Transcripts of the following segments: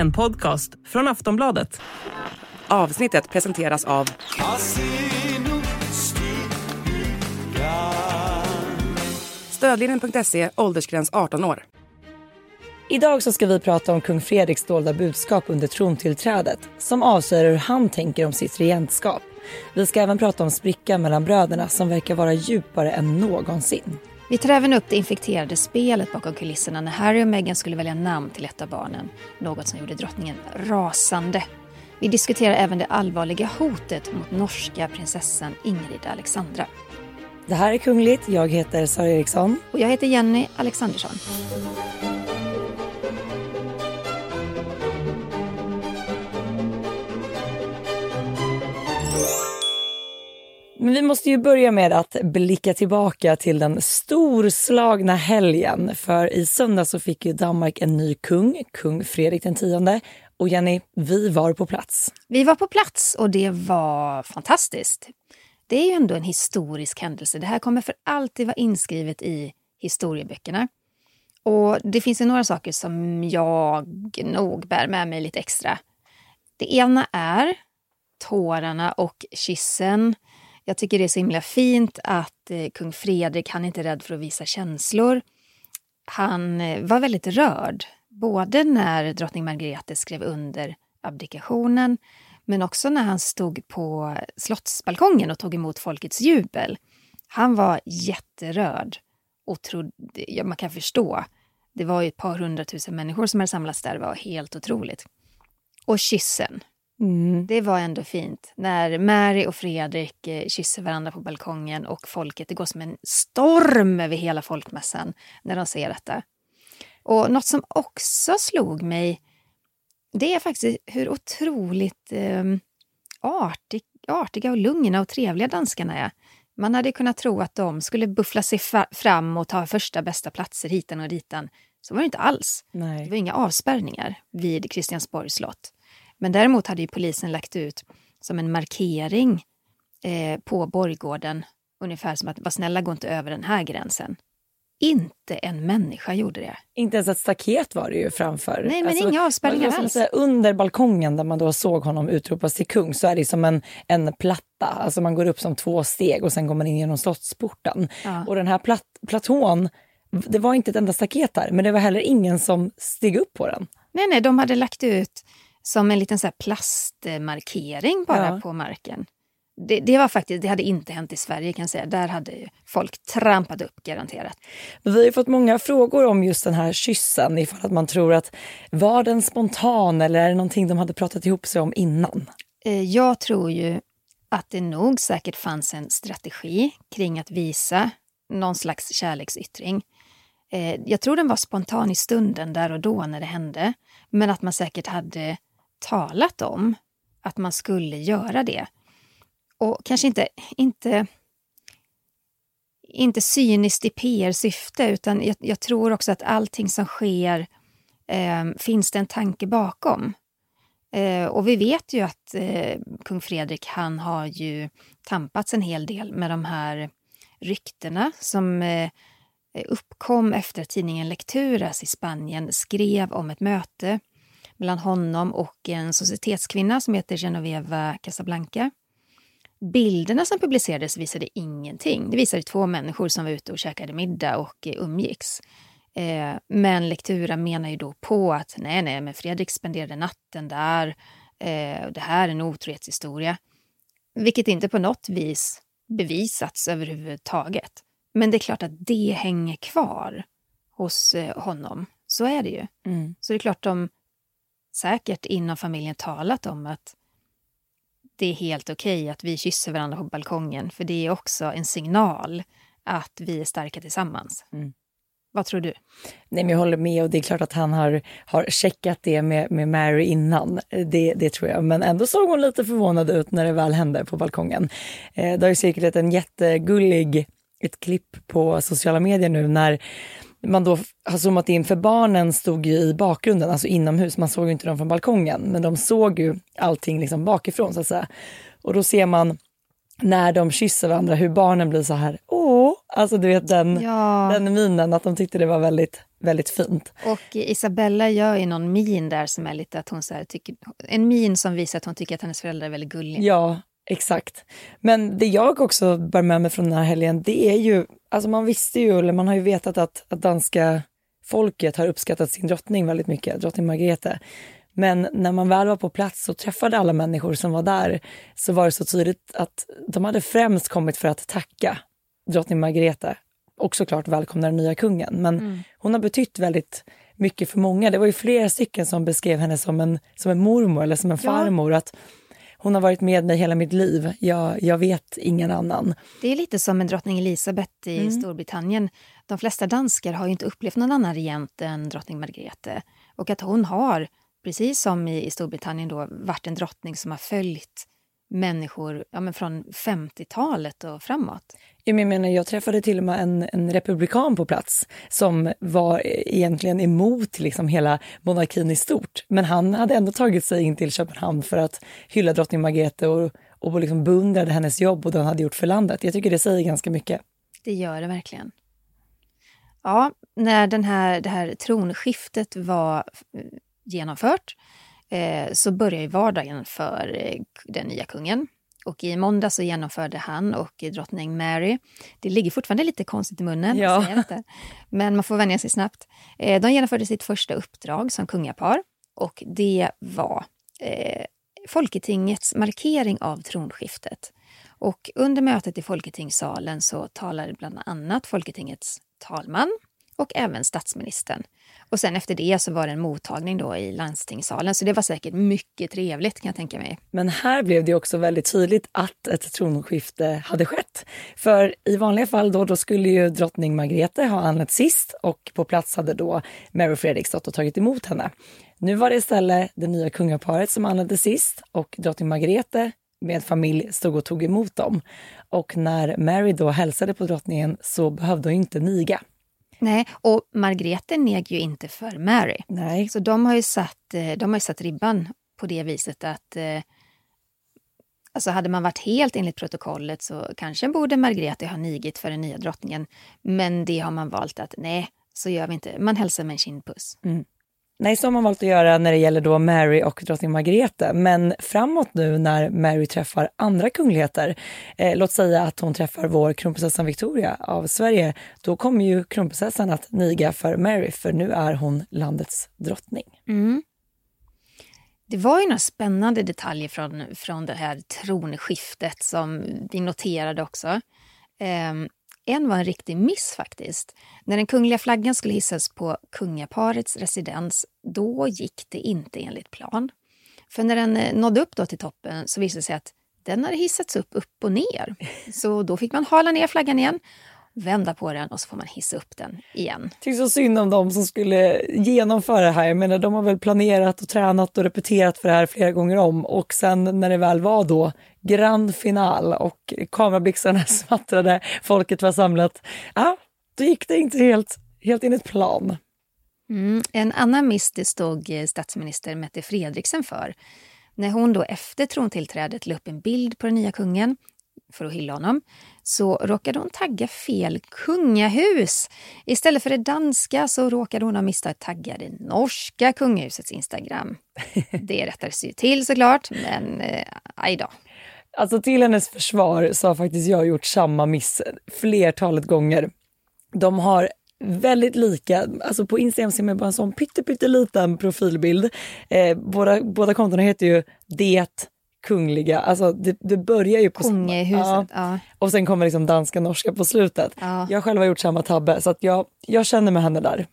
En podcast från Aftonbladet. Avsnittet presenteras av Stödlinjen.se, åldersgräns 18 år. Idag så ska vi prata om kung Fredriks dolda budskap under trontillträdet som avslöjar hur han tänker om sitt regentskap. Vi ska även prata om sprickan mellan bröderna som verkar vara djupare än någonsin. Vi tar även upp det infekterade spelet bakom kulisserna när Harry och Meghan skulle välja namn till ett av barnen. Något som gjorde drottningen rasande. Vi diskuterar även det allvarliga hotet mot norska prinsessan Ingrid Alexandra. Det här är Kungligt. Jag heter Sara Eriksson. Och jag heter Jenny Alexandersson. Men vi måste ju börja med att blicka tillbaka till den storslagna helgen. För i söndag så fick ju Danmark en ny kung, kung Fredrik X. Och Jenny, vi var på plats. Vi var på plats och det var fantastiskt. Det är ju ändå en historisk händelse. Det här kommer för alltid vara inskrivet i historieböckerna. Och det finns ju några saker som jag nog bär med mig lite extra. Det ena är tårarna och kyssen. Jag tycker det är så himla fint att eh, kung Fredrik, han är inte rädd för att visa känslor. Han eh, var väldigt rörd, både när drottning Margrethe skrev under abdikationen men också när han stod på slottsbalkongen och tog emot folkets jubel. Han var jätterörd och trodde, ja, man kan förstå. Det var ju ett par hundratusen människor som hade samlats där, det var helt otroligt. Och kyssen, Mm. det var ändå fint. När Mary och Fredrik eh, kysser varandra på balkongen och folket, det går som en storm över hela folkmässan när de ser detta. Och något som också slog mig, det är faktiskt hur otroligt eh, artig, artiga och lugna och trevliga danskarna är. Man hade kunnat tro att de skulle buffla sig fram och ta första bästa platser hitan och ditan. Så var det inte alls. Det Nej. var inga avspärrningar vid Kristiansborgs slott. Men däremot hade ju polisen lagt ut som en markering eh, på borggården, ungefär som att var snälla gå inte över den här gränsen. Inte en människa gjorde det. Inte ens ett staket var det ju framför. Nej, men inga avspärrningar alls. Under balkongen där man då såg honom utropas till kung så är det som en, en platta. Alltså man går upp som två steg och sen går man in genom slottsporten. Ja. Och den här plat platån, det var inte ett enda staket här, men det var heller ingen som steg upp på den. Nej, nej, de hade lagt ut som en liten så plastmarkering bara Ja. på marken. Det, det var faktiskt, det hade inte hänt i Sverige kan jag säga. Där hade folk trampat upp garanterat. Men vi har fått många frågor om just den här kyssen, ifall att man tror att var den spontan eller är det någonting de hade pratat ihop sig om innan? Eh, Jag tror ju att det nog säkert fanns en strategi kring att visa någon slags kärleksyttring. Eh, Jag tror den var spontan i stunden där och då när det hände. Men att man säkert hade talat om att man skulle göra det. Och kanske inte, inte, inte cyniskt i PR-syfte utan jag, jag tror också att allting som sker eh, finns det en tanke bakom. Eh, och vi vet ju att eh, kung Fredrik han har ju tampats en hel del med de här ryktena som eh, uppkom efter att tidningen Lecturas i Spanien skrev om ett möte mellan honom och en societetskvinna som heter Genoveva Casablanca. Bilderna som publicerades visade ingenting. Det visade två människor som var ute och käkade middag och eh, umgicks. Eh, men Lektura menar ju då på att nej, nej, men Fredrik spenderade natten där. Eh, och det här är en otrohetshistoria. Vilket inte på något vis bevisats överhuvudtaget. Men det är klart att det hänger kvar hos honom. Så är det ju. Så det är klart de säkert inom familjen talat om att det är helt okej att vi kysser varandra på balkongen. För det är också en signal att vi är starka tillsammans. Mm. Vad tror du? Nej, men jag håller med och det är klart att han har, har checkat det med, med Mary innan. Det, det tror jag. Men ändå såg hon lite förvånad ut när det väl hände på balkongen. Eh, det har ju cirkulerat en jättegullig, ett klipp på sociala medier nu när man då har zoomat in, för barnen stod ju i bakgrunden, alltså inomhus, man såg ju inte dem från balkongen, men de såg ju allting liksom bakifrån så att säga. Och då ser man när de kysser varandra hur barnen blir så här, åh, Alltså du vet den, Ja. den minen, att de tyckte det var väldigt, väldigt fint. Och Isabella gör ju någon min där som är lite att hon så här tycker, en min som visar att hon tycker att hennes föräldrar är väldigt gulliga. Ja, exakt. Men det jag också bär med mig från den här helgen, det är ju, alltså man visste ju, eller man har ju vetat att, att danska folket har uppskattat sin drottning väldigt mycket, drottning Margrethe. Men när man väl var på plats och träffade alla människor som var där så var det så tydligt att de hade främst kommit för att tacka drottning Margrethe och såklart välkomna den nya kungen. Men hon har betytt väldigt mycket för många. Det var ju flera stycken som beskrev henne som en, som en mormor eller som en Ja. farmor. Att hon har varit med mig hela mitt liv. Jag, jag vet ingen annan. Det är lite som med drottning Elisabeth i Mm. Storbritannien. De flesta danskar har inte upplevt någon annan regent än drottning Margrethe. Och att hon har, precis som i, i Storbritannien, då, varit en drottning som har följt människor ja, men från 50-talet och framåt. Jag menar, jag träffade till och med en, en republikan på plats som var egentligen emot liksom hela monarkin i stort. Men han hade ändå tagit sig in till Köpenhamn för att hylla drottning Margrethe och, och liksom beundrade hennes jobb och det hon hade gjort för landet. Jag tycker det säger ganska mycket. Det gör det verkligen. Ja, när den här, det här tronskiftet var genomfört eh, så började ju vardagen för eh, den nya kungen. Och i måndag så genomförde han och drottning Mary, det ligger fortfarande lite konstigt i munnen, Ja. men man får vänja sig snabbt. Eh, de genomförde sitt första uppdrag som kungapar och det var eh, Folketingets markering av tronskiftet. Och under mötet i Folketingssalen så talade bland annat Folketingets talman och även statsministern. Och sen efter det så var det en mottagning då i landstingssalen, så det var säkert mycket trevligt kan jag tänka mig. Men här blev det också väldigt tydligt att ett tronskifte hade skett. För i vanliga fall då, då skulle ju drottning Margrethe ha anlänt sist och på plats hade då Mary Fredrik stått och tagit emot henne. Nu var det istället det nya kungaparet som anlände sist och drottning Margrethe med familj stod och tog emot dem. Och när Mary då hälsade på drottningen så behövde hon inte niga. Nej, och Margrethe neg ju inte för Mary. Nej. Så de har ju satt, eh, de har ju satt ribban på det viset att eh, Alltså hade man varit helt enligt protokollet så kanske borde Margrethe ha nigit för den nya drottningen. Men det har man valt att nej, så gör vi inte. Man hälsar med en kindpuss. Nej, så har man valt att göra när det gäller då Mary och drottning Margrethe. Men framåt nu när Mary träffar andra kungligheter, eh, låt säga att hon träffar vår kronprinsessan Victoria av Sverige, då kommer ju kronprinsessan att niga för Mary, för nu är hon landets drottning. Mm. Det var ju några spännande detaljer från, från det här tronskiftet som vi noterade också. Ehm, en var en riktig miss faktiskt. När den kungliga flaggan skulle hissas på kungaparets residens, då gick det inte enligt plan. För när den eh, nådde upp då till toppen så visade det sig att den hade hissats upp upp och ner. Så då fick man hala ner flaggan igen, vända på den och så får man hissa upp den igen. Tycker så synd om dem som skulle genomföra det här. Jag menar, de har väl planerat och tränat och repeterat för det här flera gånger om och sen när det väl var då grand final och kamerablixtarna smattrade, folket var samlat, ja, då gick det inte helt, helt enligt plan. Mm. En annan miss det stod eh, statsminister Mette Fredriksen för. När hon då efter trontillträdet la upp en bild på den nya kungen för att hylla honom så råkade hon tagga fel kungahus. Istället för det danska så råkade hon av misstag tagga det norska kungahusets Instagram. Det rättades ju till såklart, men eh, aj då. Alltså till hennes försvar så har faktiskt jag gjort samma miss flertalet gånger. De har väldigt lika, alltså på Instagram ser man bara en sån pytte, pytteliten profilbild. Eh, båda, båda kontona heter ju Det Kungliga, alltså det, det börjar ju på Kungahuset, Ja, ja. och sen kommer liksom danska norska på slutet. Ja. Jag själv har gjort samma tabbe så att jag, jag känner med henne där.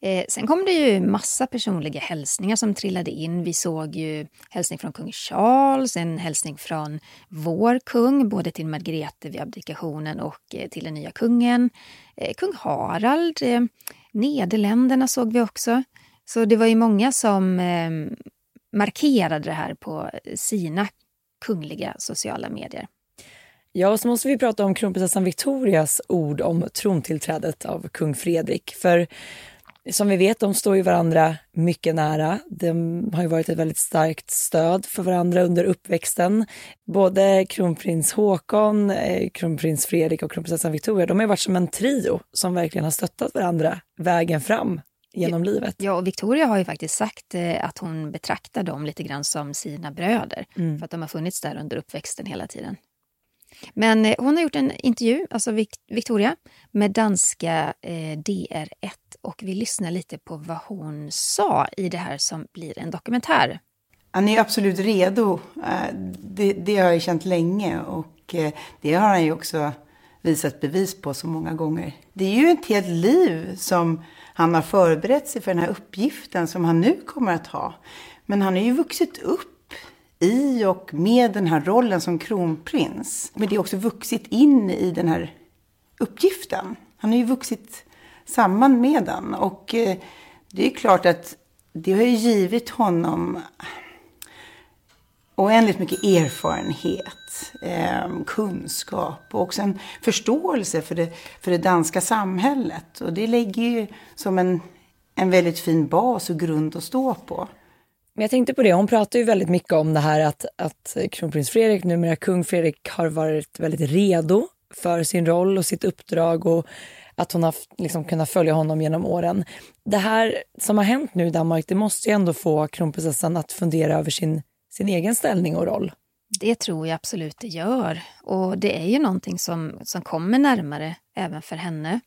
Eh, sen kom det ju massa personliga hälsningar som trillade in. Vi såg ju hälsning från kung Charles, en hälsning från vår kung, både till Margrethe vid abdikationen och eh, till den nya kungen. Eh, kung Harald, eh, Nederländerna såg vi också. Så det var ju många som eh, markerade det här på sina kungliga sociala medier. Ja, och så måste vi prata om kronprinsessan Victorias ord om trontillträdet av kung Fredrik. För Som vi vet, de står ju varandra mycket nära. De har ju varit ett väldigt starkt stöd för varandra under uppväxten. Både kronprins Håkon, eh, kronprins Fredrik och kronprinsessan Victoria, de har varit som en trio som verkligen har stöttat varandra vägen fram genom livet. Ja, och Victoria har ju faktiskt sagt eh, att hon betraktar dem lite grann som sina bröder. Mm. För att de har funnits där under uppväxten hela tiden. Men eh, hon har gjort en intervju, alltså Victoria, med danska eh, DR1 och vi lyssnar lite på vad hon sa i det här som blir en dokumentär. Han är absolut redo. Det, det har jag känt länge och det har han ju också visat bevis på så många gånger. Det är ju ett helt liv som han har förberett sig för den här uppgiften som han nu kommer att ha. Men han har ju vuxit upp i och med den här rollen som kronprins. Men det är också vuxit in i den här uppgiften. Han har ju vuxit samman med den. Och eh, det är klart att det har ju givit honom oändligt mycket erfarenhet, eh, kunskap och också en förståelse för det, för det danska samhället. Och det lägger ju som en, en väldigt fin bas och grund att stå på. Men jag tänkte på det, hon pratar ju väldigt mycket om det här att, att kronprins Fredrik, numera kung Fredrik, har varit väldigt redo för sin roll och sitt uppdrag och att hon har liksom kunnat följa honom genom åren. Det här som har hänt nu i Danmark, det måste ju ändå få kronprinsessan att fundera över sin, sin egen ställning och roll. Det tror jag absolut det gör. Och det är ju någonting som, som kommer närmare även för henne.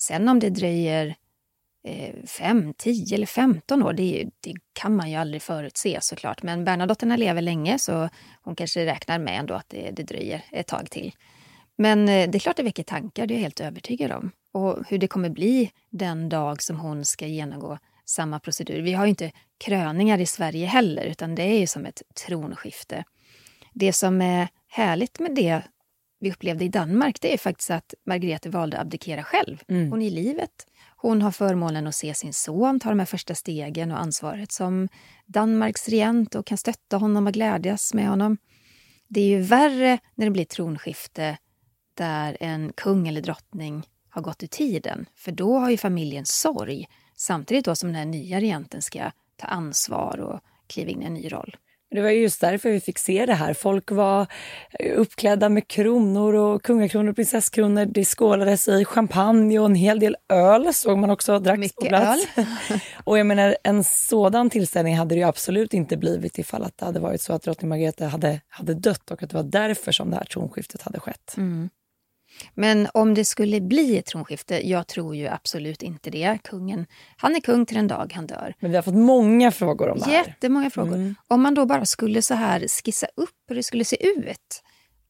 Sen om det dröjer eh, fem, tio eller femton år, det, det, kan man ju aldrig förutse såklart. Men Bernadotterna lever länge så hon kanske räknar med ändå att det, det dröjer ett tag till. Men eh, det är klart det väcker tankar, det är jag helt övertygad om. Och hur det kommer bli den dag som hon ska genomgå samma procedur. Vi har ju inte kröningar i Sverige heller, utan det är ju som ett tronskifte. Det som är härligt med det vi upplevde i Danmark, det är faktiskt att Margrethe valde att abdikera själv. Mm. Hon är i livet. Hon har förmånen att se sin son ta de här första stegen och ansvaret som Danmarks regent och kan stötta honom och glädjas med honom. Det är ju värre när det blir tronskifte där en kung eller drottning har gått ur tiden. För då har ju familjen sorg samtidigt då som den här nya regenten ska ta ansvar och kliva in i en ny roll. Det var just därför vi fick se det här. Folk var uppklädda med kronor och kungakronor och prinsesskronor. Det skålades i champagne och en hel del öl såg man också dracks Mycket öl. och jag menar, en sådan tillställning hade det ju absolut inte blivit ifall att det hade varit så att drottning Margrethe hade, hade dött och att det var därför som det här tronskiftet hade skett. Mm. Men om det skulle bli ett tronskifte, jag tror ju absolut inte det. Kungen, han är kung till den dag han dör. Men vi har fått många frågor om det här. Jättemånga frågor. Mm. Om man då bara skulle så här skissa upp hur det skulle se ut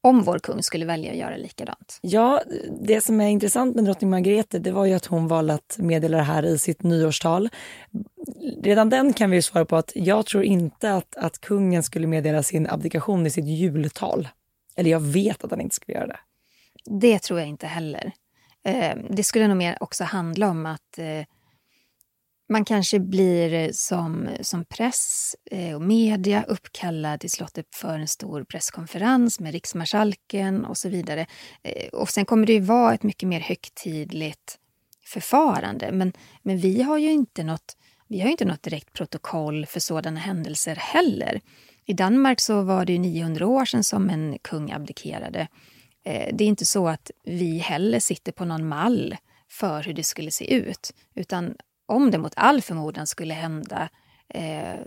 om vår kung skulle välja att göra likadant. Ja, det som är intressant med drottning Margrethe det var ju att hon valde att meddela det här i sitt nyårstal. Redan den kan vi svara på att jag tror inte att, att kungen skulle meddela sin abdikation i sitt jultal. Eller jag vet att han inte skulle göra det. Det tror jag inte heller. Eh, det skulle nog mer också handla om att eh, man kanske blir eh, som, som press eh, och media uppkallad till slottet för en stor presskonferens med riksmarskalken och så vidare. Eh, och sen kommer det ju vara ett mycket mer högtidligt förfarande. Men, men vi har ju inte något, vi har inte något direkt protokoll för sådana händelser heller. I Danmark så var det 900 år sedan som en kung abdikerade. Eh, det är inte så att vi heller sitter på någon mall för hur det skulle se ut. Utan om det mot all förmodan skulle hända, eh,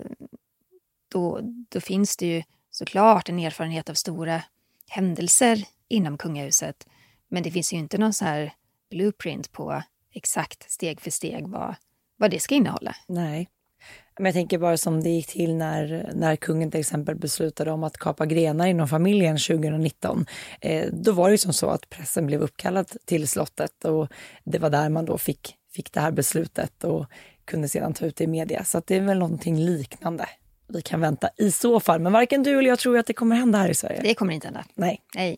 då, då finns det ju såklart en erfarenhet av stora händelser inom kungahuset. Men det finns ju inte någon så här blueprint på exakt steg för steg vad, vad det ska innehålla. Nej. Men jag tänker bara som det gick till när, när kungen till exempel beslutade om att kapa grenar inom familjen 2019. Eh, då var det som så att pressen blev uppkallad till slottet och det var där man då fick, fick det här beslutet och kunde sedan ta ut det i media. Så det är väl någonting liknande vi kan vänta i så fall. Men varken du eller jag tror att det kommer hända här i Sverige. Det kommer inte hända. Nej. Nej.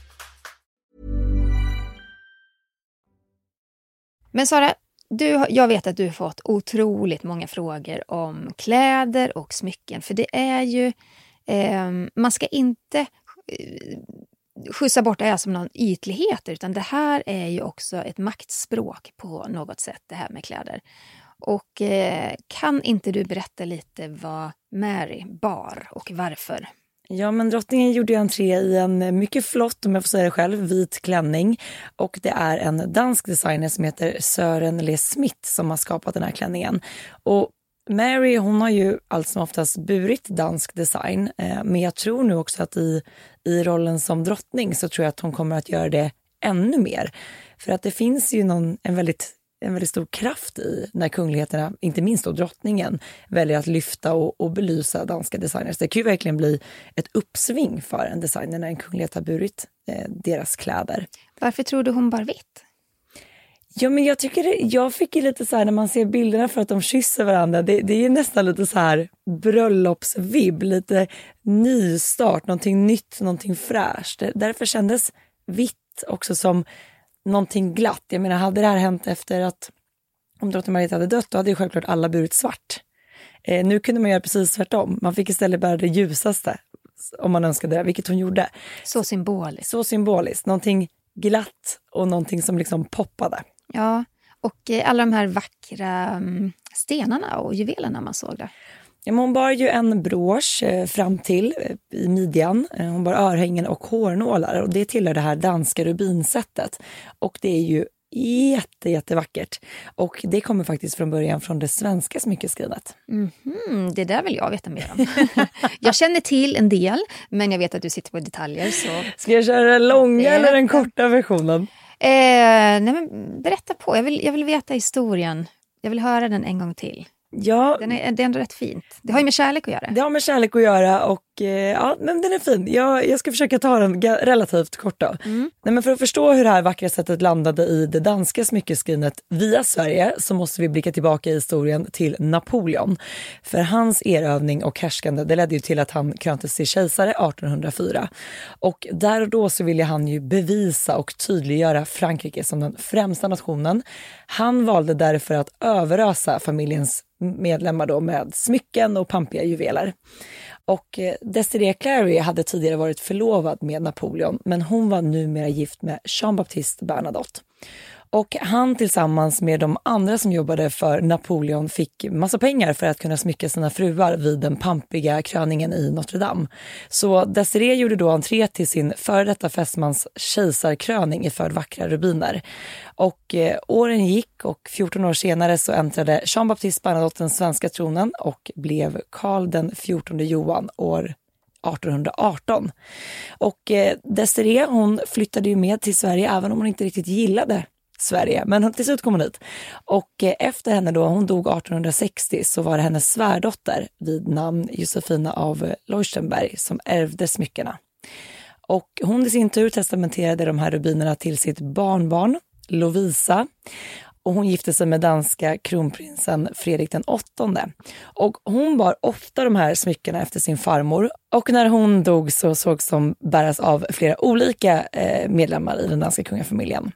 Men Sara, du, jag vet att du har fått otroligt många frågor om kläder och smycken. För det är ju, eh, man ska inte eh, skjutsa bort det här som någon ytlighet, utan det här är ju också ett maktspråk på något sätt, det här med kläder. Och eh, kan inte du berätta lite vad Mary bar och varför? Ja, men drottningen gjorde entré i en mycket flott, om jag får säga det själv, vit klänning. Och det är en dansk designer som heter Sören Le Smith som har skapat den här klänningen. Och Mary hon har ju allt som oftast burit dansk design, eh, men jag tror nu också att i, i rollen som drottning så tror jag att hon kommer att göra det ännu mer. För att det finns ju någon, en väldigt en väldigt stor kraft i när kungligheterna, inte minst då drottningen, väljer att lyfta och, och belysa danska designers. Det kan ju verkligen bli ett uppsving för en designer när en kunglighet har burit eh, deras kläder. Varför tror du hon bar vitt? Ja, men jag tycker det, jag fick ju lite så här när man ser bilderna för att de kysser varandra. Det, det är nästan lite så här bröllopsvibb, lite nystart, någonting nytt, någonting fräscht. Därför kändes vitt också som någonting glatt. Jag menar, hade det här hänt efter att om drottning Margareta hade dött, då hade ju självklart alla burit svart. Eh, nu kunde man göra precis tvärtom. Man fick istället bära det ljusaste om man önskade det, vilket hon gjorde. Så symboliskt. Så symboliskt. Någonting glatt och någonting som liksom poppade. Ja, och eh, alla de här vackra mm, stenarna och juvelerna man såg där. Ja, hon bar ju en brosch eh, fram till eh, i midjan. Eh, hon bar örhängen och hårnålar och det tillhör det här danska rubinsättet. Och det är ju jätte, jättevackert. Och det kommer faktiskt från början från det svenska smyckeskrinet. Mm -hmm, det där vill jag veta mer om. jag känner till en del, men jag vet att du sitter på detaljer. Så... Ska jag köra den långa eller den korta versionen? Eh, nej men berätta på, jag vill, jag vill veta historien. Jag vill höra den en gång till. Ja, den är, det är ändå rätt fint. Det har ju med kärlek att göra. Det har med kärlek att göra och ja, men den är fin. Jag, jag ska försöka ta den relativt kort då. Mm. Nej, men för att förstå hur det här vackra sättet landade i det danska smyckeskrinet via Sverige så måste vi blicka tillbaka i historien till Napoleon. För hans erövning och härskande det ledde ju till att han kröntes till kejsare 1804. Och där och då så ville han ju bevisa och tydliggöra Frankrike som den främsta nationen. Han valde därför att överösa familjens medlemmar då med smycken och pampiga juveler. Och eh, Desiree Clary hade tidigare varit förlovad med Napoleon men hon var numera gift med Jean-Baptiste Bernadotte. Och han tillsammans med de andra som jobbade för Napoleon fick massa pengar för att kunna smycka sina fruar vid den pampiga kröningen i Notre Dame. Så Desiree gjorde då entré till sin före detta fästmans kejsarkröning iförd vackra rubiner. Och eh, åren gick och 14 år senare så äntrade Jean-Baptiste Bernadotte den svenska tronen och blev Karl den 14 Johan år 1818. Och eh, Desiree hon flyttade ju med till Sverige även om hon inte riktigt gillade Sverige, men till slut kom hon hit. Och eh, efter henne då, hon dog 1860, så var det hennes svärdotter vid namn Josefina av Leuchtenberg som ärvde smyckena. Och hon i sin tur testamenterade de här rubinerna till sitt barnbarn Lovisa och hon gifte sig med danska kronprinsen Fredrik den åttonde. Och hon bar ofta de här smyckena efter sin farmor och när hon dog så sågs de bäras av flera olika eh, medlemmar i den danska kungafamiljen.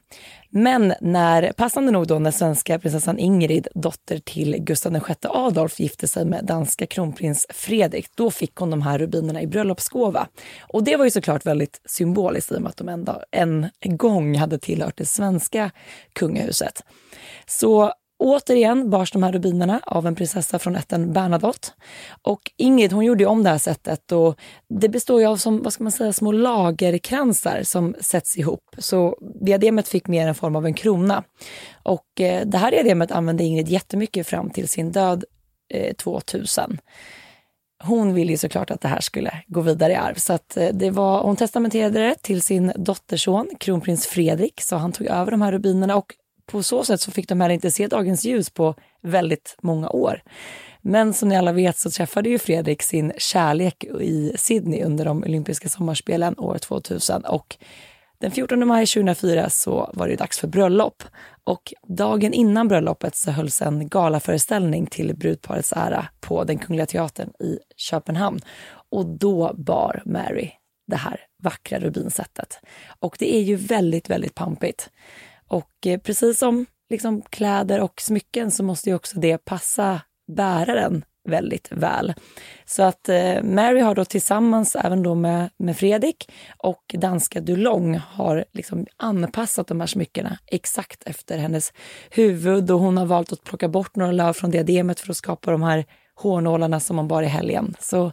Men när, passande nog då när svenska prinsessan Ingrid, dotter till Gustav VI Adolf, gifte sig med danska kronprins Fredrik, då fick hon de här rubinerna i bröllopsgåva. Och det var ju såklart väldigt symboliskt i och med att de ändå en gång hade tillhört det svenska kungahuset. Så Återigen bars de här rubinerna av en prinsessa från ätten Bernadotte. Och Ingrid hon gjorde om det här sättet och det består ju av som, vad ska man säga, små lagerkransar som sätts ihop. Så diademet fick mer en form av en krona. Och eh, det här diademet använde Ingrid jättemycket fram till sin död eh, 2000 hon ville ju såklart att det här skulle gå vidare i arv. Så att eh, det var, hon testamenterade det till sin dotterson, kronprins Fredrik, så han tog över de här rubinerna och på så sätt så fick de här inte se dagens ljus på väldigt många år. Men som ni alla vet så träffade ju Fredrik sin kärlek i Sydney under de olympiska sommarspelen år 2000 och den 14 maj 2004 så var det dags för bröllop och dagen innan bröllopet så hölls en galaföreställning till brudparets ära på den Kungliga Teatern i Köpenhamn. Och då bar Mary det här vackra rubinsättet. Och det är ju väldigt, väldigt pampigt. Och eh, precis som liksom kläder och smycken så måste ju också det passa bäraren väldigt väl. Så att eh, Mary har då tillsammans även då med, med Fredrik och danska Dulong har liksom anpassat de här smyckena exakt efter hennes huvud och hon har valt att plocka bort några löv från diademet för att skapa de här hårnålarna som man bar i helgen. Så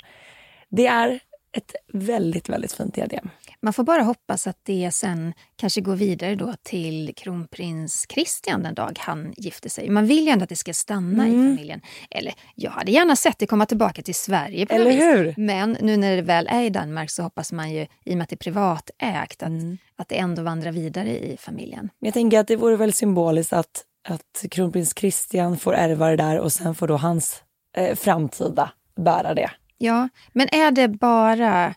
det är ett väldigt, väldigt fint diadem. Man får bara hoppas att det sen kanske går vidare då till kronprins Christian den dag han gifter sig. Man vill ju ändå att det ska stanna mm. i familjen. Eller jag hade gärna sett det komma tillbaka till Sverige. Eller hur? Men nu när det väl är i Danmark så hoppas man ju, i och med att det är privatägt, att, mm. att det ändå vandrar vidare i familjen. Jag tänker att det vore väl symboliskt att, att kronprins Christian får ärva det där och sen får då hans eh, framtida bära det. Ja, men är det bara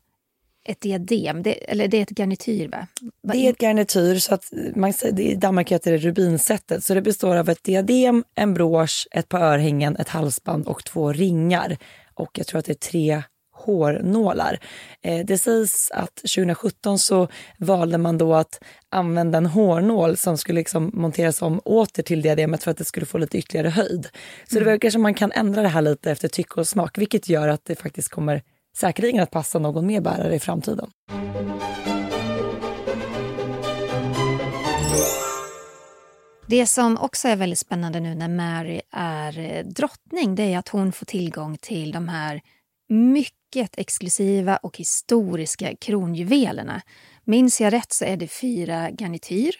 ett diadem, det, eller det är ett garnityr va? Det är ett garnityr, så att man, i Danmark heter det rubinsättet. Så det består av ett diadem, en brosch, ett par örhängen, ett halsband och två ringar. Och jag tror att det är tre hårnålar. Eh, det sägs att 2017 så valde man då att använda en hårnål som skulle liksom monteras om åter till diademet för att det skulle få lite ytterligare höjd. Så mm. det verkar som man kan ändra det här lite efter tycke och smak, vilket gör att det faktiskt kommer säkerligen att passa någon mer bärare i framtiden. Det som också är väldigt spännande nu när Mary är eh, drottning det är att hon får tillgång till de här mycket exklusiva och historiska kronjuvelerna. Minns jag rätt så är det fyra garnityr.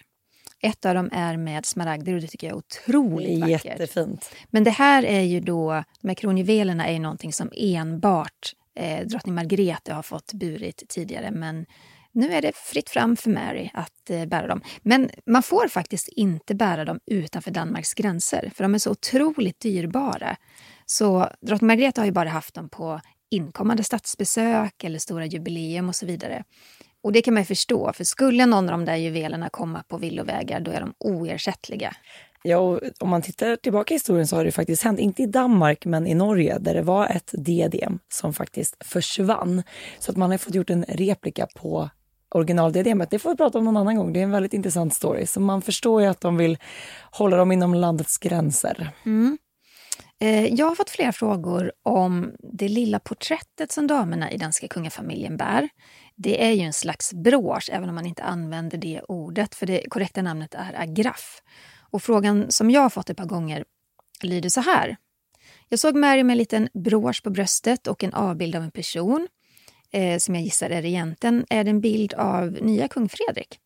Ett av dem är med smaragder och det tycker jag är otroligt vackert. Jättefint. Men det här är ju då, de här kronjuvelerna är ju någonting som enbart eh, drottning Margrethe har fått burit tidigare. Men nu är det fritt fram för Mary att eh, bära dem. Men man får faktiskt inte bära dem utanför Danmarks gränser, för de är så otroligt dyrbara. Så drottning Margrethe har ju bara haft dem på inkommande statsbesök eller stora jubileum och så vidare. Och det kan man ju förstå, för skulle någon av de där juvelerna komma på villovägar, då är de oersättliga. Ja, och om man tittar tillbaka i historien så har det faktiskt hänt, inte i Danmark men i Norge, där det var ett diadem som faktiskt försvann. Så att man har fått gjort en replika på originaldiademet. Det får vi prata om någon annan gång. Det är en väldigt intressant story. Så man förstår ju att de vill hålla dem inom landets gränser. Mm. Eh, jag har fått flera frågor om det lilla porträttet som damerna i danska kungafamiljen bär. Det är ju en slags brosch, även om man inte använder det ordet, för det korrekta namnet är agraff. Och frågan som jag har fått ett par gånger lyder så här. Jag såg Mary med en liten brosch på bröstet och en avbild av en person eh, som jag gissar är regenten. Är det en bild av nya kung Fredrik?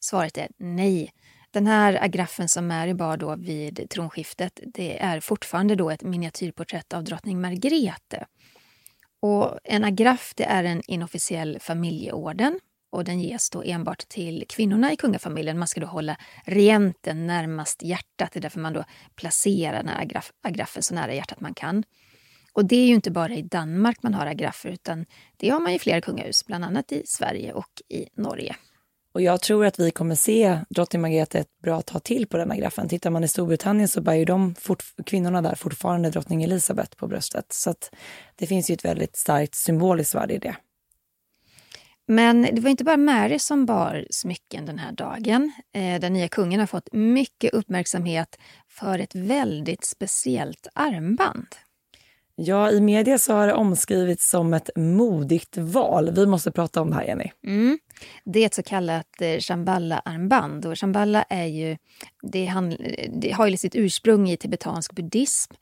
Svaret är nej. Den här agraffen som Mary bar då vid tronskiftet det är fortfarande då ett miniatyrporträtt av drottning Margrethe. Och en agraff det är en inofficiell familjeorden och den ges då enbart till kvinnorna i kungafamiljen. Man ska då hålla regenten närmast hjärtat. Det är därför man då placerar den här agraf, agraffen så nära hjärtat man kan. Och det är ju inte bara i Danmark man har agraffer utan det har man i flera kungahus, bland annat i Sverige och i Norge. Och jag tror att vi kommer se drottning Margrethe ett bra tag till på den agraffen. Tittar man i Storbritannien så bär ju de kvinnorna där fortfarande drottning Elizabeth på bröstet. Så det finns ju ett väldigt starkt symboliskt värde i det. Men det var inte bara Mary som bar smycken den här dagen. Eh, den nya kungen har fått mycket uppmärksamhet för ett väldigt speciellt armband. Ja, i media så har det omskrivits som ett modigt val. Vi måste prata om det här, Jenny. Mm. Det är ett så kallat eh, shamballa-armband. Och shamballa är ju, det, han, det har ju sitt ursprung i tibetansk buddhism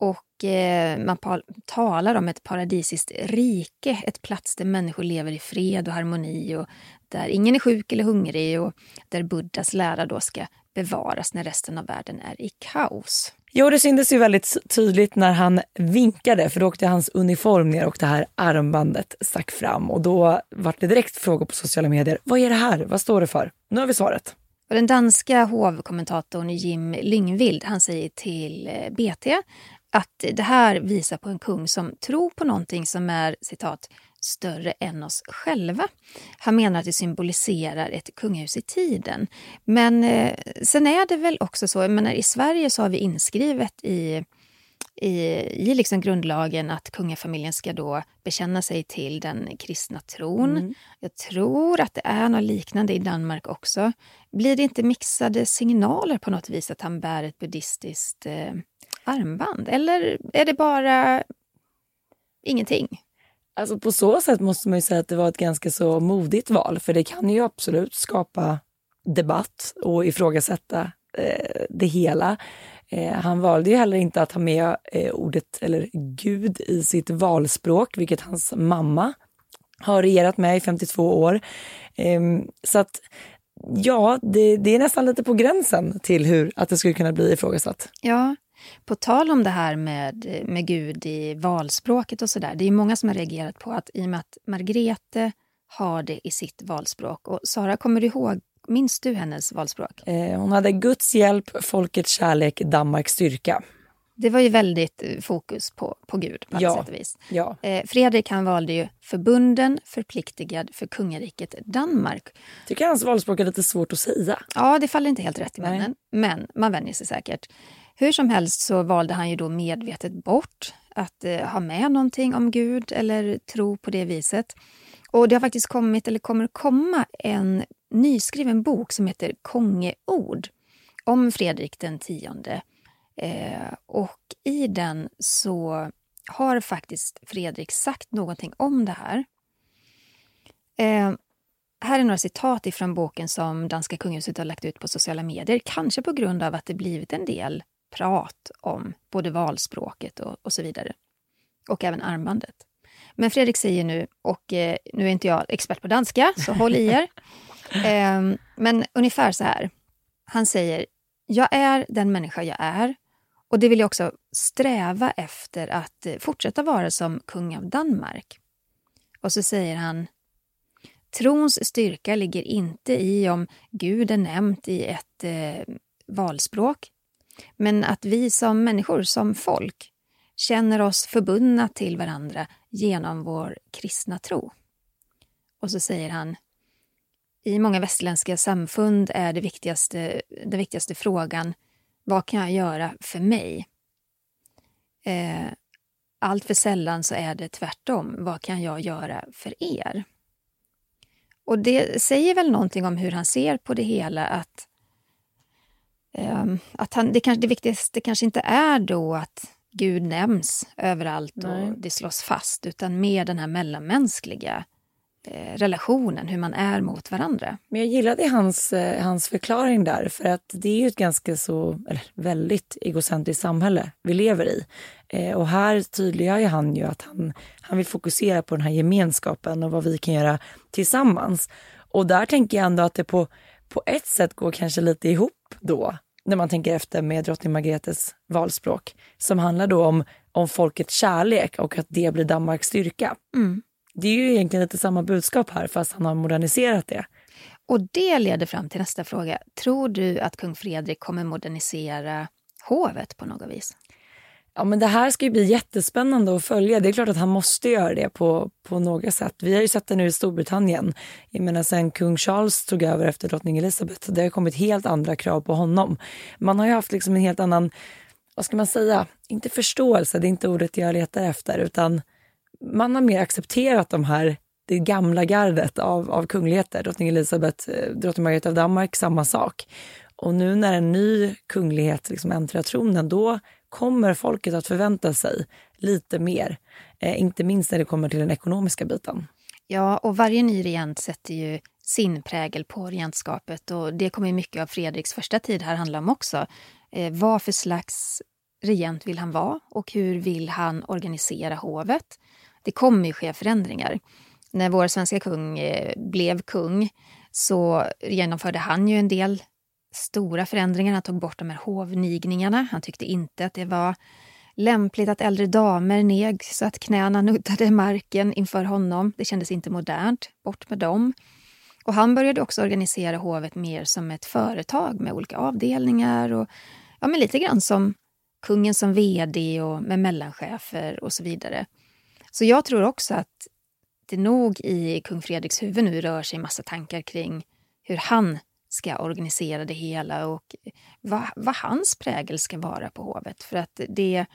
och eh, man talar om ett paradisiskt rike, ett plats där människor lever i fred och harmoni och där ingen är sjuk eller hungrig och där Buddhas lära då ska bevaras när resten av världen är i kaos. Jo, det syntes ju väldigt tydligt när han vinkade för då åkte hans uniform ner och det här armbandet stack fram och då var det direkt frågor på sociala medier. Vad är det här? Vad står det för? Nu har vi svaret. Och den danska hovkommentatorn Jim Lyngvild han säger till eh, BT att det här visar på en kung som tror på någonting som är citat större än oss själva. Han menar att det symboliserar ett kungahus i tiden. Men eh, sen är det väl också så, jag menar, i Sverige så har vi inskrivet i i, i liksom grundlagen att kungafamiljen ska då bekänna sig till den kristna tron. Mm. Jag tror att det är något liknande i Danmark också. Blir det inte mixade signaler på något vis att han bär ett buddhistiskt eh, armband? Eller är det bara ingenting? Alltså på så sätt måste man ju säga att det var ett ganska så modigt val, för det kan ju absolut skapa debatt och ifrågasätta eh, det hela. Eh, han valde ju heller inte att ha med eh, ordet, eller Gud, i sitt valspråk, vilket hans mamma har regerat med i 52 år. Eh, så att ja, det, det, är nästan lite på gränsen till hur att det skulle kunna bli ifrågasatt. Ja, på tal om det här med, med Gud i valspråket och sådär. Det är många som har reagerat på att i och med att Margrete har det i sitt valspråk. Och Sara, kommer du ihåg Minns du hennes valspråk? Eh, hon hade Guds hjälp, folkets kärlek, Danmarks styrka. Det var ju väldigt eh, fokus på, på Gud på ja, sätt och vis. Ja. Eh, Fredrik han valde ju förbunden, förpliktigad för kungariket Danmark. Tycker hans valspråk är lite svårt att säga. Ja, det faller inte helt rätt i munnen. Men man vänjer sig säkert. Hur som helst så valde han ju då medvetet bort att eh, ha med någonting om Gud eller tro på det viset. Och det har faktiskt kommit, eller kommer komma, en nyskriven bok som heter Kongeord om Fredrik den tionde. Eh, och i den så har faktiskt Fredrik sagt någonting om det här. Eh, här är några citat ifrån boken som danska kungahuset har lagt ut på sociala medier. Kanske på grund av att det blivit en del prat om både valspråket och, och så vidare. Och även armbandet. Men Fredrik säger nu, och eh, nu är inte jag expert på danska, så håll i er. Eh, men ungefär så här. Han säger, jag är den människa jag är och det vill jag också sträva efter att eh, fortsätta vara som kung av Danmark. Och så säger han, trons styrka ligger inte i om Gud är nämnt i ett eh, valspråk, men att vi som människor, som folk, känner oss förbundna till varandra genom vår kristna tro. Och så säger han i många västerländska samfund är det viktigaste, den viktigaste frågan vad kan jag göra för mig? Eh, allt för sällan så är det tvärtom. Vad kan jag göra för er? Och det säger väl någonting om hur han ser på det hela. Att, att han, det, kanske, det viktigaste kanske inte är då att Gud nämns överallt Nej. och det slås fast, utan mer den här mellanmänskliga eh, relationen, hur man är mot varandra. Men jag gillade hans, eh, hans förklaring där, för att det är ju ett ganska så, eller väldigt egocentriskt samhälle vi lever i. Eh, och här tydliggör ju han ju att han, han vill fokusera på den här gemenskapen och vad vi kan göra tillsammans. Och där tänker jag ändå att det på, på ett sätt går kanske lite ihop då när man tänker efter med drottning Margretes valspråk som handlar då om, om folkets kärlek och att det blir Danmarks styrka. Mm. Det är ju egentligen lite samma budskap här fast han har moderniserat det. Och det leder fram till nästa fråga. Tror du att kung Fredrik kommer modernisera hovet på något vis? Ja, men det här ska ju bli jättespännande att följa. Det är klart att han måste göra det på, på några sätt. Vi har ju sett det nu i Storbritannien. Jag menar sen kung Charles tog över efter drottning Elizabeth. Det har kommit helt andra krav på honom. Man har ju haft liksom en helt annan, vad ska man säga, inte förståelse, det är inte ordet jag letar efter, utan man har mer accepterat de här det gamla gardet av, av kungligheter. Drottning Elizabeth, eh, drottning Margareta av Danmark, samma sak. Och nu när en ny kunglighet liksom äntrar tronen, då kommer folket att förvänta sig lite mer. Eh, inte minst när det kommer till den ekonomiska biten. Ja, och varje ny regent sätter ju sin prägel på regentskapet och det kommer mycket av Fredriks första tid här handla om också. Eh, vad för slags regent vill han vara och hur vill han organisera hovet? Det kommer ju ske förändringar. När vår svenska kung eh, blev kung så genomförde han ju en del stora förändringar. Han tog bort de här hovnigningarna. Han tyckte inte att det var lämpligt att äldre damer neg så att knäna nuddade marken inför honom. Det kändes inte modernt. Bort med dem. Och han började också organisera hovet mer som ett företag med olika avdelningar och ja, men lite grann som kungen som vd och med mellanchefer och så vidare. Så jag tror också att det nog i kung Fredriks huvud nu rör sig en massa tankar kring hur han ska organisera det hela och vad, vad hans prägel ska vara på hovet. För att det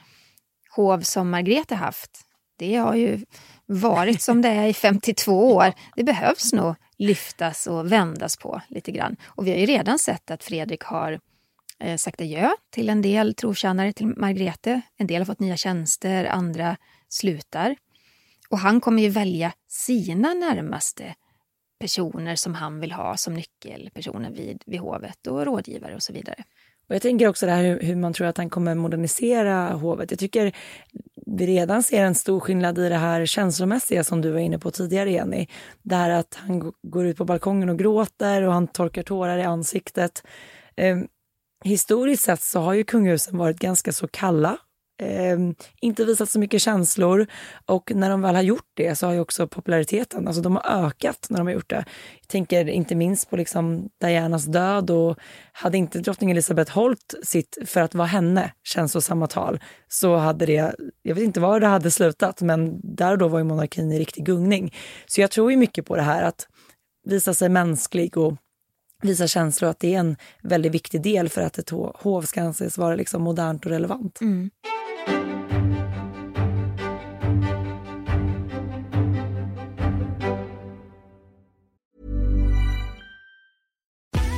hov som Margrethe haft, det har ju varit som det är i 52 år. Det behövs nog lyftas och vändas på lite grann. Och vi har ju redan sett att Fredrik har eh, sagt adjö till en del trotjänare till Margrethe. En del har fått nya tjänster, andra slutar. Och han kommer ju välja sina närmaste personer som han vill ha som nyckelpersoner vid, vid hovet och rådgivare och så vidare. Och jag tänker också det här hur, hur, man tror att han kommer modernisera hovet. Jag tycker vi redan ser en stor skillnad i det här känslomässiga som du var inne på tidigare, Jenny. Det här att han går ut på balkongen och gråter och han torkar tårar i ansiktet. Eh, historiskt sett så har ju kungahusen varit ganska så kalla eh, inte visat så mycket känslor och när de väl har gjort det så har ju också populariteten, alltså de har ökat när de har gjort det. Jag tänker inte minst på liksom Dianas död och hade inte drottning Elizabeth hållit sitt, för att vara henne, känslosamma tal, så hade det, jag vet inte var det hade slutat, men där och då var ju monarkin i riktig gungning. Så jag tror ju mycket på det här att visa sig mänsklig och visa känslor, att det är en väldigt viktig del för att ett hov ska anses vara liksom modernt och relevant. Mm.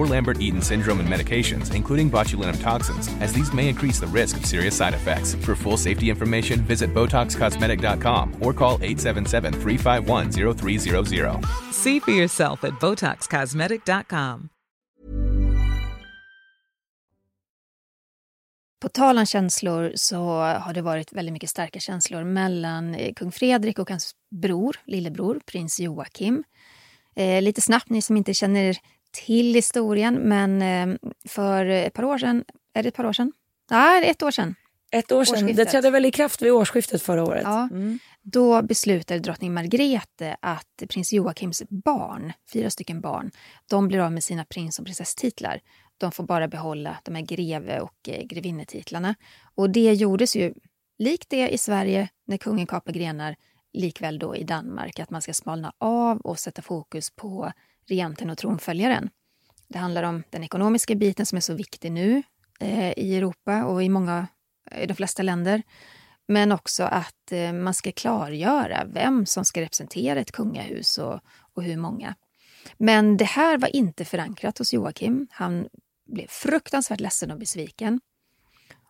or Lambert-Eaton syndrome and medications, including botulinum toxins, as these may increase the risk of serious side effects. For full safety information, visit BotoxCosmetic.com or call 877-351-0300. See for yourself at BotoxCosmetic.com. På tal om känslor så har det varit väldigt mycket starka känslor mellan eh, kung Fredrik och hans bror, lillebror, prins Joakim. Eh, lite snabbt, ni som inte känner till historien, men eh, för ett par år sedan, är det ett par år sedan? Nej, ett år sedan. Ett år sedan, det trädde väl i kraft vid årsskiftet förra året. Ja, mm. Då beslutade drottning Margrethe att prins Joakims barn, fyra stycken barn, de blir av med sina prins och prinsesstitlar. De får bara behålla de här greve och eh, grevinnetitlarna. Och det gjordes ju likt det i Sverige när kungen kapar grenar, likväl då i Danmark, att man ska smalna av och sätta fokus på regenten och tronföljaren. Det handlar om den ekonomiska biten som är så viktig nu eh, i Europa och i många, eh, i de flesta länder. Men också att eh, man ska klargöra vem som ska representera ett kungahus och, och hur många. Men det här var inte förankrat hos Joakim. Han blev fruktansvärt ledsen och besviken.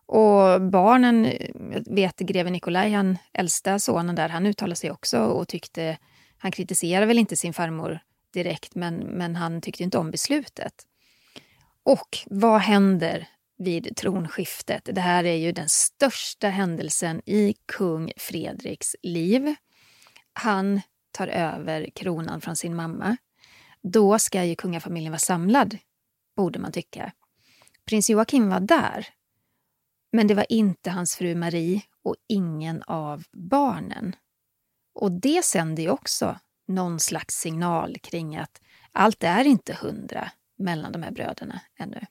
Och barnen, eh, vet greve Nikolaj, han äldsta sonen där, han uttalade sig också och tyckte, han kritiserade väl inte sin farmor direkt, men, men han tyckte inte om beslutet. Och vad händer vid tronskiftet? Det här är ju den största händelsen i kung Fredriks liv. Han tar över kronan från sin mamma. Då ska ju kungafamiljen vara samlad, borde man tycka. Prins Joakim var där, men det var inte hans fru Marie och ingen av barnen. Och det sänder ju också någon slags signal kring att allt är inte hundra mellan de här bröderna ännu.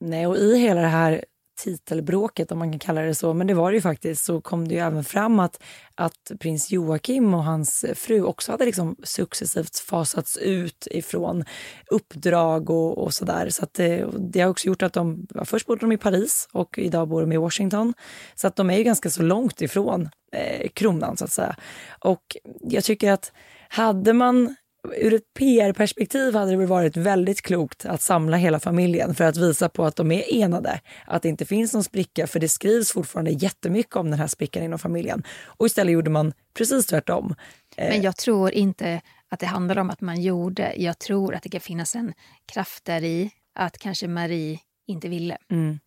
Nej, och i hela det här titelbråket, om man kan kalla det så, men det var det ju faktiskt, så kom det ju även fram att, att prins Joakim och hans fru också hade liksom successivt fasats ut ifrån uppdrag och, och sådär. Så att eh, det, det, har också gjort att de, först bodde de i Paris och idag bor de i Washington. Så att de är ju ganska så långt ifrån eh, kronan så att säga. Och jag tycker att hade man ur ett PR-perspektiv hade det väl varit väldigt klokt att samla hela familjen för att visa på att de är enade, att det inte finns någon spricka, för det skrivs fortfarande jättemycket om den här sprickan inom familjen. Och istället gjorde man precis tvärtom. Eh, Men jag tror inte att det handlar om att man gjorde. Jag tror att det kan finnas en kraft där i att kanske Marie inte ville. Mm.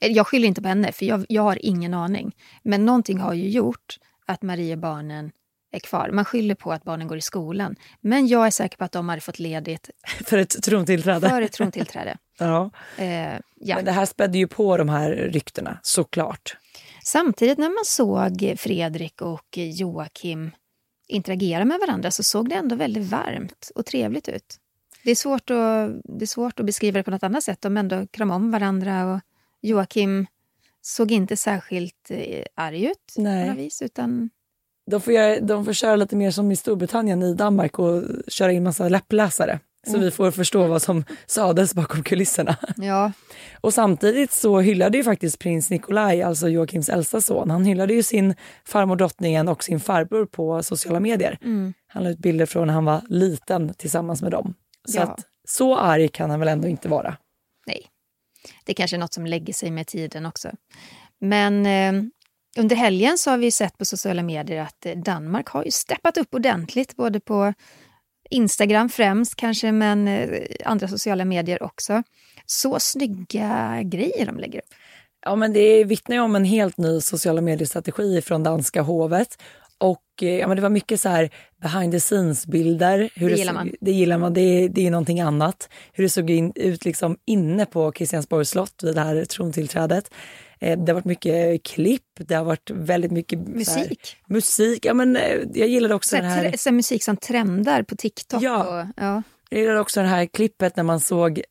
Eh, jag skyller inte på henne, för jag, jag har ingen aning. Men någonting har ju gjort att Marie och barnen är kvar. Man skyller på att barnen går i skolan. Men jag är säker på att de hade fått ledigt för ett trontillträde. För ett trontillträde. ja. Eh, ja. Men det här spädde ju på de här ryktena, såklart. Samtidigt när man såg Fredrik och Joakim interagera med varandra så såg det ändå väldigt varmt och trevligt ut. Det är svårt att, det är svårt att beskriva det på något annat sätt. De ändå kramade om varandra och Joakim såg inte särskilt eh, arg ut Nej. på något vis. Utan... De får, göra, de får köra lite mer som i Storbritannien i Danmark och köra in massa läppläsare. Så mm. vi får förstå vad som sades bakom kulisserna. Ja. Och samtidigt så hyllade ju faktiskt prins Nikolaj, alltså Joakims äldsta son, han hyllade ju sin farmor drottningen och sin farbror på sociala medier. Mm. Han la ut bilder från när han var liten tillsammans med dem. Så Ja. att så arg kan han väl ändå inte vara. Nej, det är kanske är något som lägger sig med tiden också. Men eh, under helgen så har vi sett på sociala medier att eh, Danmark har ju steppat upp ordentligt, både på Instagram främst kanske, men eh, andra sociala medier också. Så snygga grejer de lägger upp. Ja, men det vittnar ju om en helt ny sociala mediestrategi från danska hovet. Och eh, ja, men det var mycket så här behind the scenes-bilder. Det gillar man. Det gillar man, det är, det är någonting annat. Hur det såg in, ut liksom inne på Kristiansborgs slott vid det här trontillträdet. Eh, det har varit mycket klipp, det har varit väldigt mycket så här, Musik. musik. Ja, men, eh, jag gillade också Så den här, så musik som trendar på TikTok. Ja. Och, ja. Jag gillar också det här klippet när man såg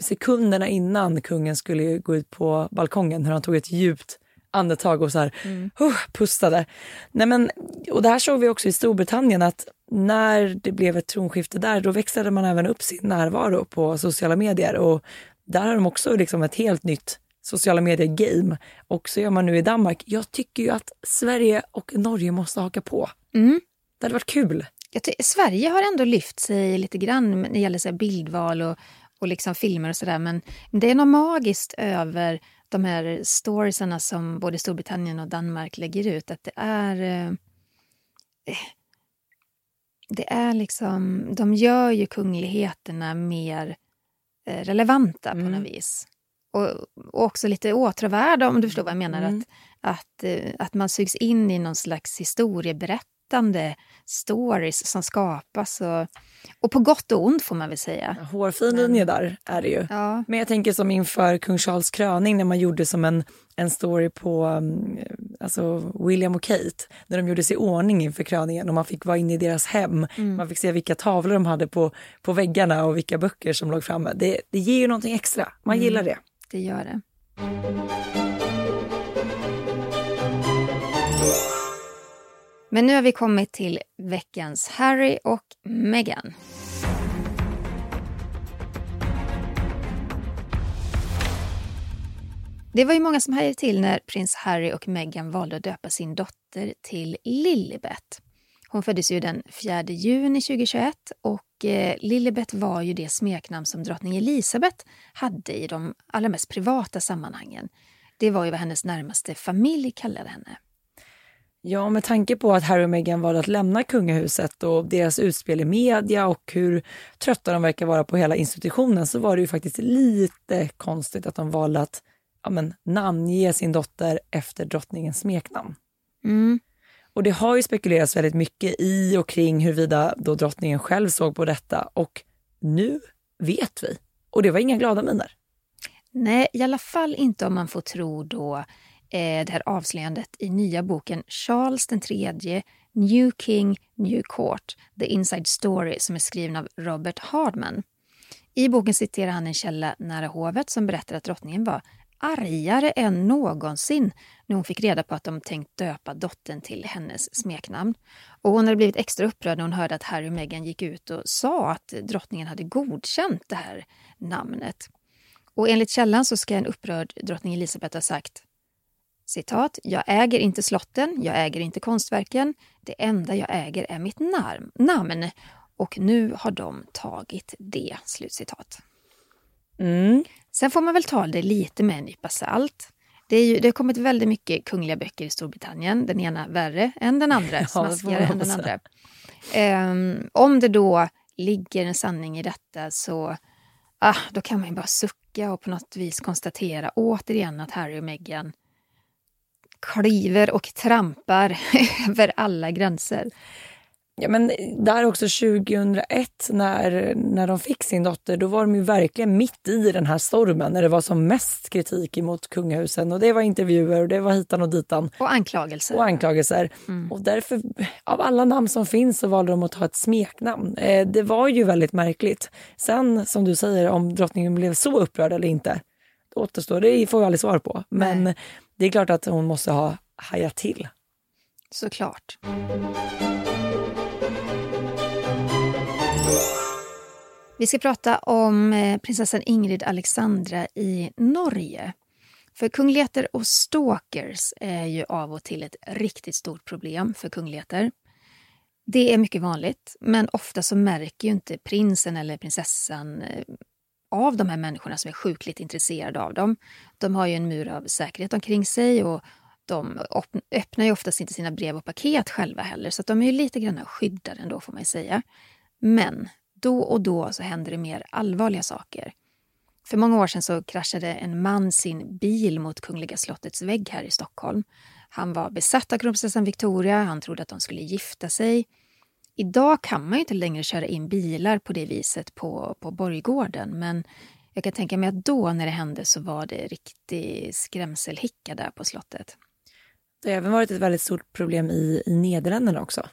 sekunderna innan kungen skulle gå ut på balkongen, hur han tog ett djupt andetag och så här, huh, pustade. Nej men, och det här såg vi också i Storbritannien att när det blev ett tronskifte där, då växlade man även upp sin närvaro på sociala medier och där har de också liksom ett helt nytt sociala medier-game. Och så gör man nu i Danmark. Jag tycker ju att Sverige och Norge måste haka på. Mm. Det hade varit kul. Jag ty- Sverige har ändå lyft sig lite grann när det gäller så bildval och, och liksom filmer och sådär. Men det är något magiskt över de här storiesarna som både Storbritannien och Danmark lägger ut. Att det är... eh, eh, Det är liksom... De gör ju kungligheterna mer eh, relevanta på Mm. något vis. Och, och också lite åtråvärda, om du förstår vad jag menar. Mm. Att, att, eh, att man sugs in i någon slags historieberättande stories som skapas. Och, och på gott och ont får man väl säga. Hårfin linje där är det ju. Ja, Men jag tänker som inför kung Charles kröning när man gjorde som en, en story på um, alltså William och Kate. När de gjorde sig i ordning inför kröningen och man fick vara inne i deras hem. Man fick se vilka tavlor de hade på, på väggarna och vilka böcker som låg framme. Det, det ger ju någonting extra. Man gillar det det gör det. Men nu har vi kommit till veckans Harry och Meghan. Det var ju många som hajade till när prins Harry och Meghan valde att döpa sin dotter till Lilibet. Hon föddes ju den 4 juni 2021 och eh, Lilibet var ju det smeknamn som drottning Elisabeth hade i de allra mest privata sammanhangen. Det var ju vad hennes närmaste familj kallade henne. Ja, med tanke på att Harry och Meghan valde att lämna kungahuset och deras utspel i media och hur trötta de verkar vara på hela institutionen så var det ju faktiskt lite konstigt att de valde att ja, men, namnge sin dotter efter drottningens smeknamn. Mm. Och det har ju spekulerats väldigt mycket i och kring huruvida då drottningen själv såg på detta och nu vet vi. Och det var inga glada miner. Nej, i alla fall inte om man får tro då eh, det här avslöjandet i nya boken Charles III, New King, New Court, The Inside Story som är skriven av Robert Hardman. I boken citerar han en källa nära hovet som berättar att drottningen var argare än någonsin när hon fick reda på att de tänkt döpa dottern till hennes smeknamn. Och hon hade blivit extra upprörd när hon hörde att Harry och Meghan gick ut och sa att drottningen hade godkänt det här namnet. Och enligt källan så ska en upprörd drottning Elisabeth ha sagt citat, jag äger inte slotten, jag äger inte konstverken, det enda jag äger är mitt narm, namn. och nu har de tagit det. Slutcitat. Mm. Sen får man väl ta det lite med en nypa salt. Det, är ju, det har kommit väldigt mycket kungliga böcker i Storbritannien. Den ena värre än den andra, Ja, smaskigare än den andra. Ehm, om det då ligger en sanning i detta så ah, då kan man ju bara sucka och på något vis konstatera återigen att Harry och Meghan kliver och trampar över alla gränser. Ja, men där också 2001 när, när de fick sin dotter, då var de ju verkligen mitt i den här stormen när det var som mest kritik emot kungahusen. Och det var intervjuer och det var hitan och ditan. Och anklagelser. Och anklagelser. Och därför, av alla namn som finns så valde de att ta ett smeknamn. Eh, det var ju väldigt märkligt. Sen, som du säger, om drottningen blev så upprörd eller inte, det återstår, det får vi aldrig svar på. Men det är klart att hon måste ha hajat till. Såklart. Vi ska prata om eh, prinsessan Ingrid Alexandra i Norge. För kungligheter och stalkers är ju av och till ett riktigt stort problem för kungligheter. Det är mycket vanligt, men ofta så märker ju inte prinsen eller prinsessan eh, av de här människorna som är sjukligt intresserade av dem. De har ju en mur av säkerhet omkring sig och de öppnar ju oftast inte sina brev och paket själva heller, så att de är ju lite grann skyddade ändå får man ju säga. Men då och då så händer det mer allvarliga saker. För många år sedan så kraschade en man sin bil mot Kungliga slottets vägg här i Stockholm. Han var besatt av kronprinsessan Victoria, han trodde att de skulle gifta sig. Idag kan man inte längre köra in bilar på det viset på, på Borggården, men jag kan tänka mig att då när det hände så var det riktig skrämselhicka där på slottet. Det har även varit ett väldigt stort problem i, i Nederländerna också.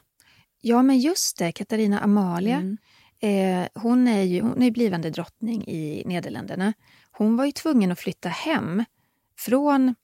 Ja, men just det, Katarina Amalia. Eh, hon är ju hon är blivande drottning i Nederländerna. Hon var ju tvungen att flytta hem från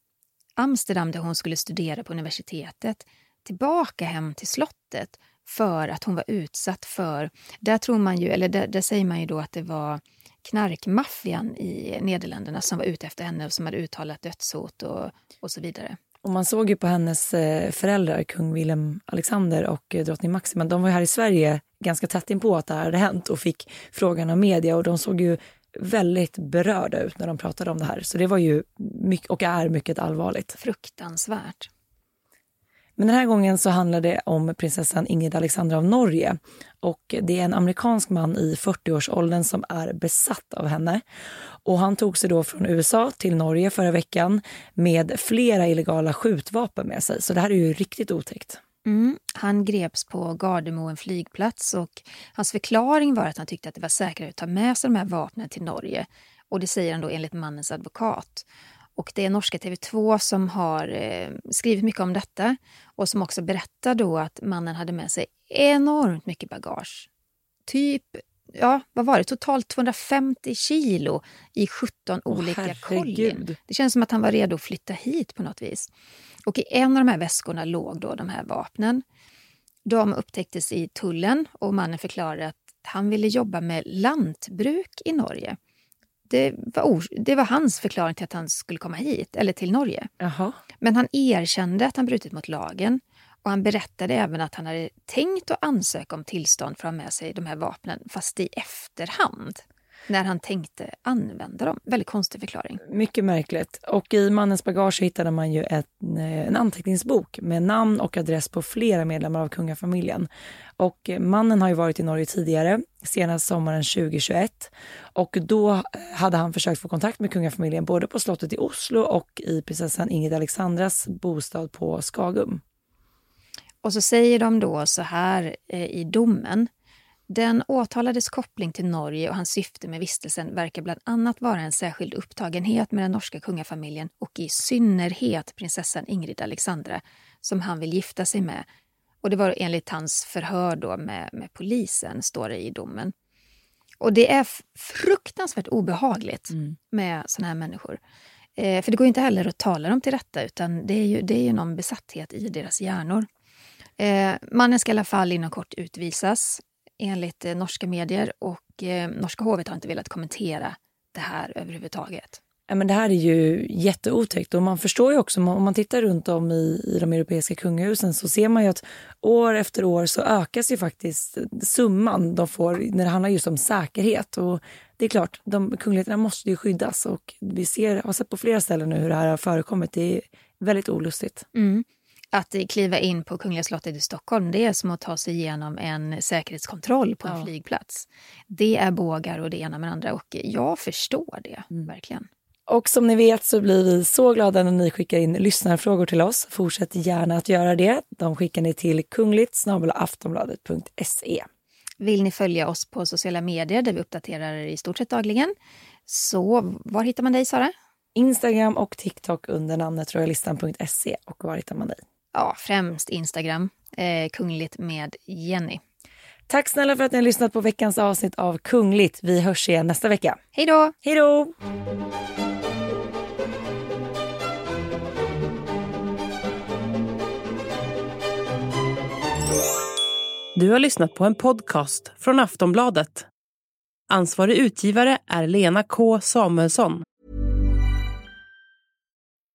Amsterdam där hon skulle studera på universitetet tillbaka hem till slottet för att hon var utsatt för, där tror man ju, eller där, där säger man ju då att det var knarkmaffian i Nederländerna som var ute efter henne och som hade uttalat dödshot och, och så vidare. Och man såg ju på hennes eh, föräldrar, kung Wilhelm Alexander och eh, drottning Maxima, de var ju här i Sverige ganska tätt inpå att det här hade hänt och fick frågan av media och de såg ju väldigt berörda ut när de pratade om det här. Så det var ju mycket, och är mycket allvarligt. Fruktansvärt. Men den här gången så handlar det om prinsessan Ingrid Alexandra av Norge. Och det är en amerikansk man i 40-årsåldern som är besatt av henne. Och han tog sig då från USA till Norge förra veckan med flera illegala skjutvapen med sig. Så det här är ju riktigt otäckt. Mm. Han greps på Gardermoen flygplats och hans förklaring var att han tyckte att det var säkrare att ta med sig de här vapnen till Norge. Och det säger han då enligt mannens advokat. Och det är norska TV2 som har eh, skrivit mycket om detta och som också berättar då att mannen hade med sig enormt mycket bagage. Typ, ja vad var det, totalt 250 kilo i 17 olika herregud. kollin. Det känns som att han var redo att flytta hit på något vis. Och i en av de här väskorna låg då de här vapnen. De upptäcktes i tullen och mannen förklarade att han ville jobba med lantbruk i Norge. Det var, det var hans förklaring till att han skulle komma hit, eller till Norge. Jaha. Men han erkände att han brutit mot lagen och han berättade även att han hade tänkt att ansöka om tillstånd för att ha med sig de här vapnen, fast i efterhand. När han tänkte använda dem. Väldigt konstig förklaring. Mycket märkligt. Och i mannens bagage hittade man ju ett, eh, en anteckningsbok med namn och adress på flera medlemmar av kungafamiljen. Och mannen har ju varit i Norge tidigare, senast sommaren 2021. Och då eh, hade han försökt få kontakt med kungafamiljen både på slottet i Oslo och i prinsessan Ingrid Alexandras bostad på Skagum. Och så säger de då så här eh, i domen. Den åtalades koppling till Norge och hans syfte med vistelsen verkar bland annat vara en särskild upptagenhet med den norska kungafamiljen och i synnerhet prinsessan Ingrid Alexandra som han vill gifta sig med. Och det var enligt hans förhör då med, med polisen, står det i domen. Och det är fruktansvärt obehagligt med såna här människor. Eh, för det går ju inte heller att tala dem till rätta utan det är ju, det är ju någon besatthet i deras hjärnor. Eh, mannen ska i alla fall inom kort utvisas enligt eh, norska medier och eh, norska hovet har inte velat kommentera det här överhuvudtaget. Ja, men det här är ju jätteotäckt och man förstår ju också, om man tittar runt om i, i de europeiska kungahusen så ser man ju att år efter år så ökas ju faktiskt summan de får när det handlar just om säkerhet. Och det är klart, de kungligheterna måste ju skyddas och vi ser, har sett på flera ställen nu hur det här har förekommit. Det är väldigt olustigt. Mm. Att kliva in på Kungliga slottet i Stockholm det är som att ta sig igenom en säkerhetskontroll på en Ja. flygplats. Det är bågar och det ena med det andra och jag förstår det Mm. verkligen. Och som ni vet så blir vi så glada när ni skickar in lyssnarfrågor till oss. Fortsätt gärna att göra det. De skickar ni till kungligt aftonbladet.se. Vill ni följa oss på sociala medier där vi uppdaterar i stort sett dagligen så var hittar man dig Sara? Instagram och TikTok under namnet royalistan.se. Och var hittar man dig? Ja, främst Instagram, eh, kungligt med Jenny. Tack snälla för att ni har lyssnat på veckans avsnitt av Kungligt. Vi hörs igen nästa vecka. Hej då! Hej då! Du har lyssnat på en podcast från Aftonbladet. Ansvarig utgivare är Lena K Samuelsson.